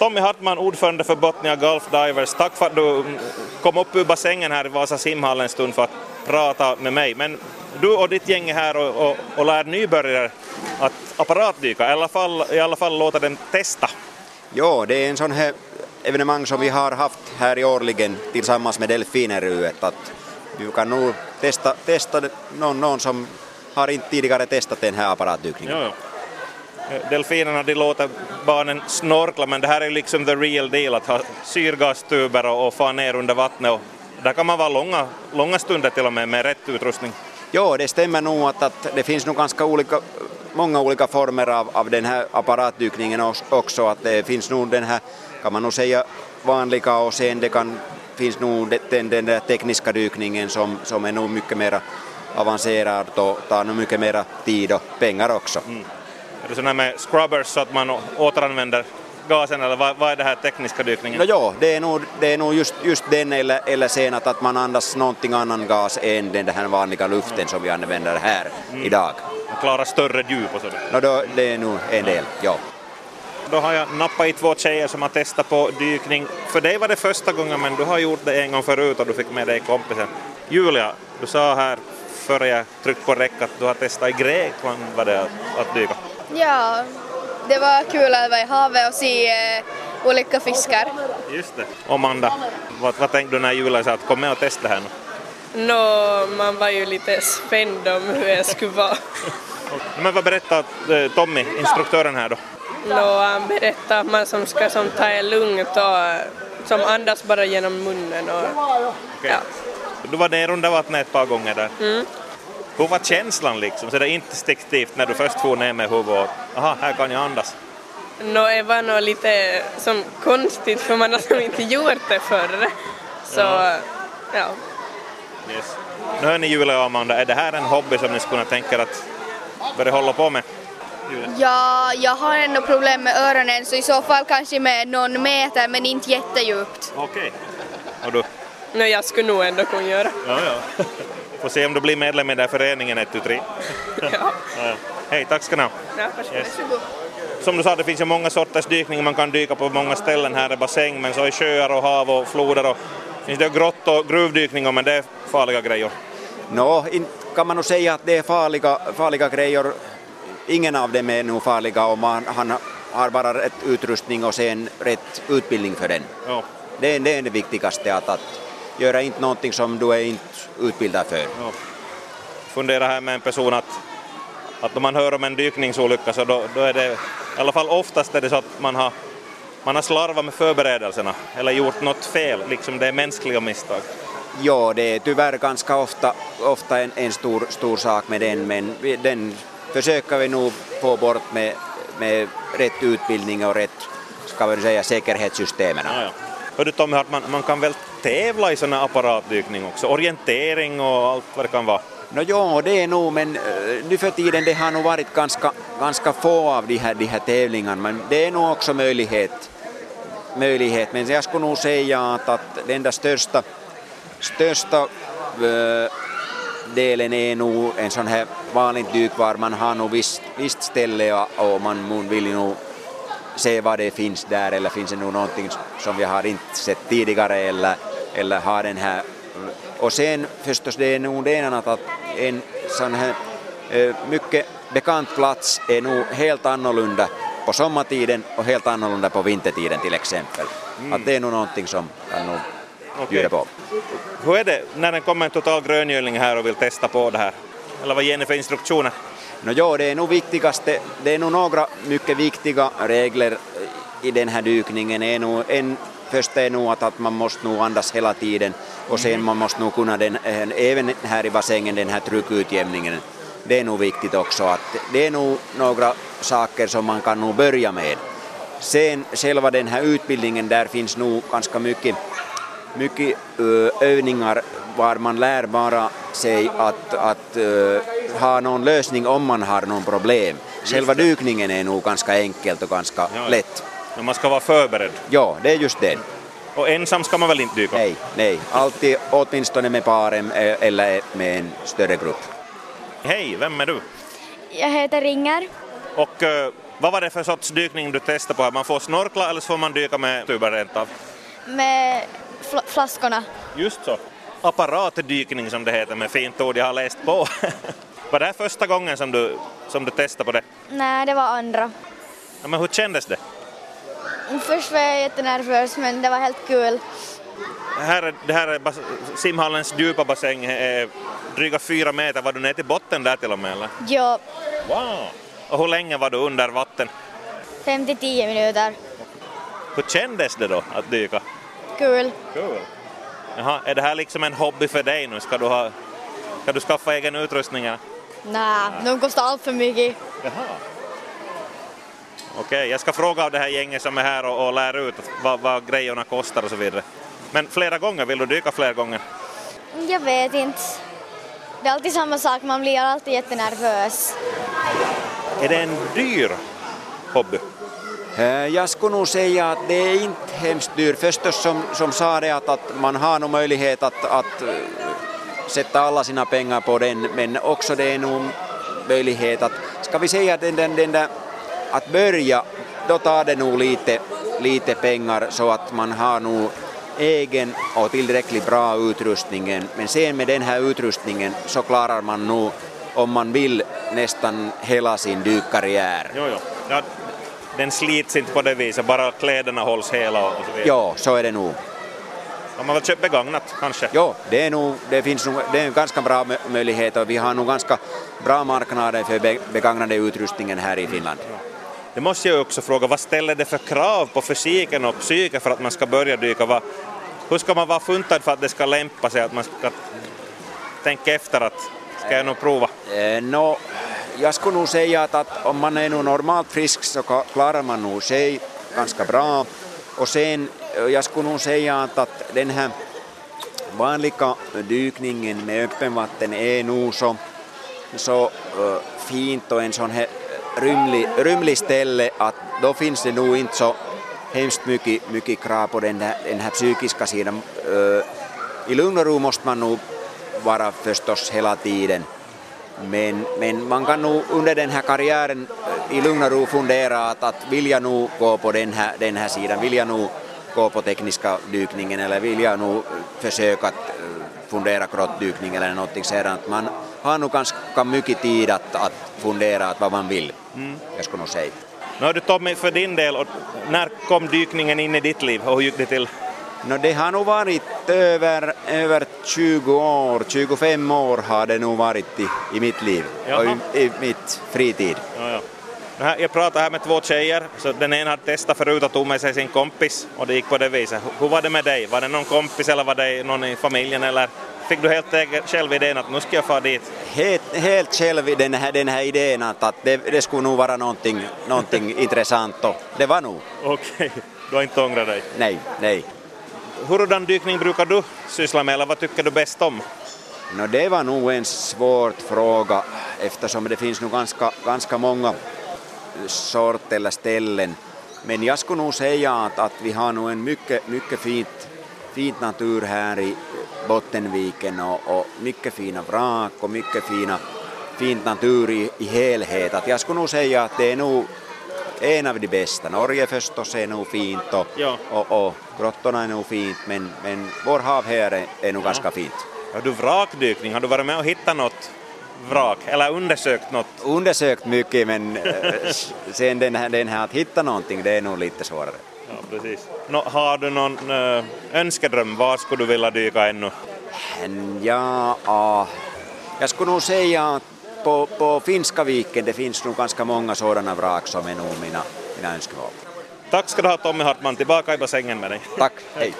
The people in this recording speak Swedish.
Tommy Hartman, ordförande för Botnia Golf Divers, tack för att du kom upp ur bassängen här i Vasa simhall en stund för att prata med mig. Men du och ditt gäng är här och, och, och lär nybörjare att apparatdyka, i alla fall, i alla fall låta dem testa. Ja, det är en sån här evenemang som vi har haft här i årligen tillsammans med Delfineruet. Att du kan nog testa, testa någon, någon som har inte tidigare testat den här apparatdykningen. Jo, jo. Delfinerna de låter barnen snorkla men det här är liksom the real deal att ha syrgastuber och, och få ner under vattnet. Och där kan man vara långa, långa stunder till och med med rätt utrustning. Ja, det stämmer nog att, att det finns nog ganska olika, många olika former av, av den här apparatdykningen också. Att det finns nog den här, kan man nog säga, vanliga och sen det kan, finns nog den, den där tekniska dykningen som, som är nog mycket mer avancerad och tar nog mycket mer tid och pengar också. Mm. Är det sådana med scrubbers så att man återanvänder gasen eller vad, vad är det här tekniska dykningen? No, ja, det är nog, det är nog just, just den eller, eller sen att, att man andas någonting annan gas än den här vanliga luften mm. som vi använder här mm. idag. Man klarar större djup och sådär? No, då, det är nog en del, ja. Då har jag nappat i två tjejer som har testat på dykning. För dig var det första gången men du har gjort det en gång förut och du fick med dig kompisen. Julia, du sa här före jag tryckte på räck att du har testat i Grekland var det att dyka. Ja, det var kul att vara i havet och se eh, olika fiskar. Just det. Amanda, vad, vad tänkte du när Julia sa att kom med och testa här nu? Nå, no, man var ju lite spänd om hur jag skulle vara. Men vad berättar eh, Tommy, instruktören här då? Nå, no, han berättar att man som ska som ta det lugnt och som andas bara genom munnen och okay. ja. Du var ner under vattnet ett par gånger där. Mm. Hur var känslan liksom, så det är instinktivt när du först får ner med huvudet och aha, här kan jag andas? Nå, det var nog lite som konstigt för man har som inte gjort det förr. Så, ja. ja. Yes. Nu hör ni Julia och Amanda, är det här en hobby som ni skulle kunna tänka er att börja hålla på med? Ja, jag har ändå problem med öronen så i så fall kanske med någon meter men inte jättedjupt. Okej. Okay. Och du? No, jag skulle nog ändå kunna göra. Ja, ja. Får se om du blir medlem i den föreningen 123. ja. ja. Hej, tack ska ni ha. Ja, yes. Som du sa, det finns ju många sorters dykning, man kan dyka på många ställen. Här är bassäng, men så i sjöar och hav och floder och finns det grott och gruvdykning, men det är farliga grejer. Nå, no, kan man nog säga att det är farliga, farliga grejer. Ingen av dem är nog farliga om man han har bara rätt utrustning och sen rätt utbildning för den. Ja. Det, det är det viktigaste, att, att göra inte någonting som du är inte utbildad för. Ja. Fundera här med en person att, att om man hör om en dykningsolycka så då, då är det i alla fall oftast är det så att man har, man har slarvat med förberedelserna eller gjort något fel, liksom det är mänskliga misstag. Ja, det är tyvärr ganska ofta, ofta en, en stor, stor sak med den, men den försöker vi nog få bort med, med rätt utbildning och rätt ska vi säga, säkerhetssystemen. Ja, ja. Hördu Tommy Hartman, man kan väl tävla i sån här apparatdykning också? Orientering och allt vad det kan vara? No, ja, det är nog, men eh, nu för tiden det har nog varit ganska, ganska få av de här, de här tävlingarna, men det är nog också möjlighet. möjlighet. Men jag skulle nog säga att, att den där största, största äh, delen är nog en sån här vanlig dyk var man har nog visst, visst ställe och, och man vill nog se vad det finns där eller finns det nog någonting som vi har inte sett tidigare eller, eller har den här och sen förstås det är nog det ena att en sån här eh, mycket bekant plats är nog helt annorlunda på sommartiden och helt annorlunda på vintertiden till exempel. Mm. Att det är nog någonting som kan nog bjuda på. Hur är det när det kommer en total gröngöling här och vill testa på det här? Eller vad ger ni för instruktioner? No, jo, det är nog viktigaste, det är nog några mycket viktiga regler i den här dykningen. Är nog, en första är nog att, att man måste nog andas hela tiden och sen man måste nog kunna den, eh, även här i bassängen den här tryckutjämningen. Det är nog viktigt också att det är nog några saker som man kan nog börja med. Sen själva den här utbildningen, där finns nog ganska mycket, mycket övningar var man lär bara sig att, att uh, ha någon lösning om man har någon problem. Själva dykningen är nog ganska enkelt och ganska ja, lätt. Men man ska vara förberedd? Ja, det är just det. Och ensam ska man väl inte dyka? Nej, nej. Alltid åtminstone med paren eh, eller med en större grupp. Hej, vem är du? Jag heter Ringer. Och uh, Vad var det för sorts dykning du testade på? Man får snorkla eller så får man dyka med tuber rent av? Med flaskorna. Just så. Apparatdykning som det heter med fint ord jag har läst på. var det här första gången som du, som du testade på det? Nej, det var andra. Ja, men hur kändes det? Först var jag jättenervös men det var helt kul. Här, är- det här är simhallens djupa bassäng är dryga fyra meter. Var du ner till botten där till och med eller? Jo, Wow! Och hur länge var du under vatten? 5-10 minuter. Hur kändes det då att dyka? Kul. Cool. Jaha, är det här liksom en hobby för dig nu? Ska du, ha, ska du skaffa egen utrustning? Nej, de kostar allt för mycket. Jaha. Okej, jag ska fråga av det här gänget som är här och, och lär ut vad, vad grejerna kostar och så vidare. Men flera gånger, vill du dyka flera gånger? Jag vet inte. Det är alltid samma sak, man blir alltid jättenervös. Är det en dyr hobby? Eh, Jag skulle nog säga att det är inte hemskt dyrt. Förstås som, som sa det att, att man har nog möjlighet att, att eh, sätta alla sina pengar på den, men också det är nog möjlighet att, ska vi säga den, den, den där, att börja, då tar det nog lite, lite pengar så att man har nog egen och tillräckligt bra utrustningen. Men sen med den här utrustningen så klarar man nog, om man vill, nästan hela sin dykkarriär. Jo, jo. Ja, den slits inte på det viset, bara kläderna hålls hela och så vidare. Ja, så är det nog. Har man väl köpt begagnat kanske? Jo, det, är nog, det finns nog, det är en ganska bra mö- möjlighet och vi har nog ganska bra marknader för be- begagnade utrustningen här i Finland. Det måste jag också fråga, vad ställer det för krav på fysiken och psyket för att man ska börja dyka? Vad, hur ska man vara funtad för att det ska lämpa sig, att man ska tänka efter att ska jag nog prova? Eh, Nå, jag skulle nog säga att, att om man är nog normalt frisk så klarar man nog sig ganska bra. Och sen, jag skulle nog säga att, att den här vanliga dykningen med öppenvatten är e nog så, så fint och en sån här rymlig, rymlig ställe att då finns det nog inte så hemskt mycket, mycket krav på den här, den här psykiska sidan. I lugn och ro måste man nog vara förstås hela tiden. Men, men man kan nog under den här karriären eh, i lugn och ro fundera att, att vill jag nog gå på den här, den här sidan, vill jag nog gå på tekniska dykningen eller vill jag nog försöka att eh, fundera grottdykning eller någonting sådant. Man har nog ganska mycket tid att, att fundera att vad man vill, jag skulle nog säga. Nu har du Tommy, för din del, och när kom dykningen in i ditt liv och hur gick det till? No, det har nog varit över, över 20 år, 25 år har det nog varit i, i mitt liv Jaha. och i, i mitt fritid. Ja, ja. Jag pratade här med två tjejer, så den ena hade testat förut och tog med sig sin kompis och det gick på det viset. Hur var det med dig? Var det någon kompis eller var det någon i familjen eller fick du helt själv idén att nu ska jag fara dit? Helt, helt själv den här, den här idén att, att det, det skulle nog vara någonting, någonting intressant och det var nog. Okej, du har inte ångrat dig. Nej, nej. Hurdan dykning brukar du syssla med eller vad tycker du bäst om? No, det var nog en svår fråga eftersom det finns nog ganska, ganska många sorter eller ställen. Men jag skulle nog säga att, att vi har nog en mycket, mycket fint, fint natur här i Bottenviken och, och mycket fina vrak och mycket fina, fint natur i, i helhet. Att jag skulle nog säga att det är nog en av de bästa. Norge förstås är nog fint och, Ja. och, och grottorna är nog fint men, men vår hav här är, är nog ganska fint. Har du vrakdykning? Har du varit med och hittat något vrak eller undersökt något? undersökt mycket men eh, sen den här, den här att hitta någonting det är nog lite svårare. Ja, precis. Nå, har du någon ö, önskedröm? Var skulle du vilja dyka ännu? Ja, jag skulle nog säga att på, på Finska viken det finns nog ganska många sådana vrak som är nog mina, mina önskemål. Tack ska du ha Tommy Hartman, tillbaka i bassängen med dig. Tack, hej!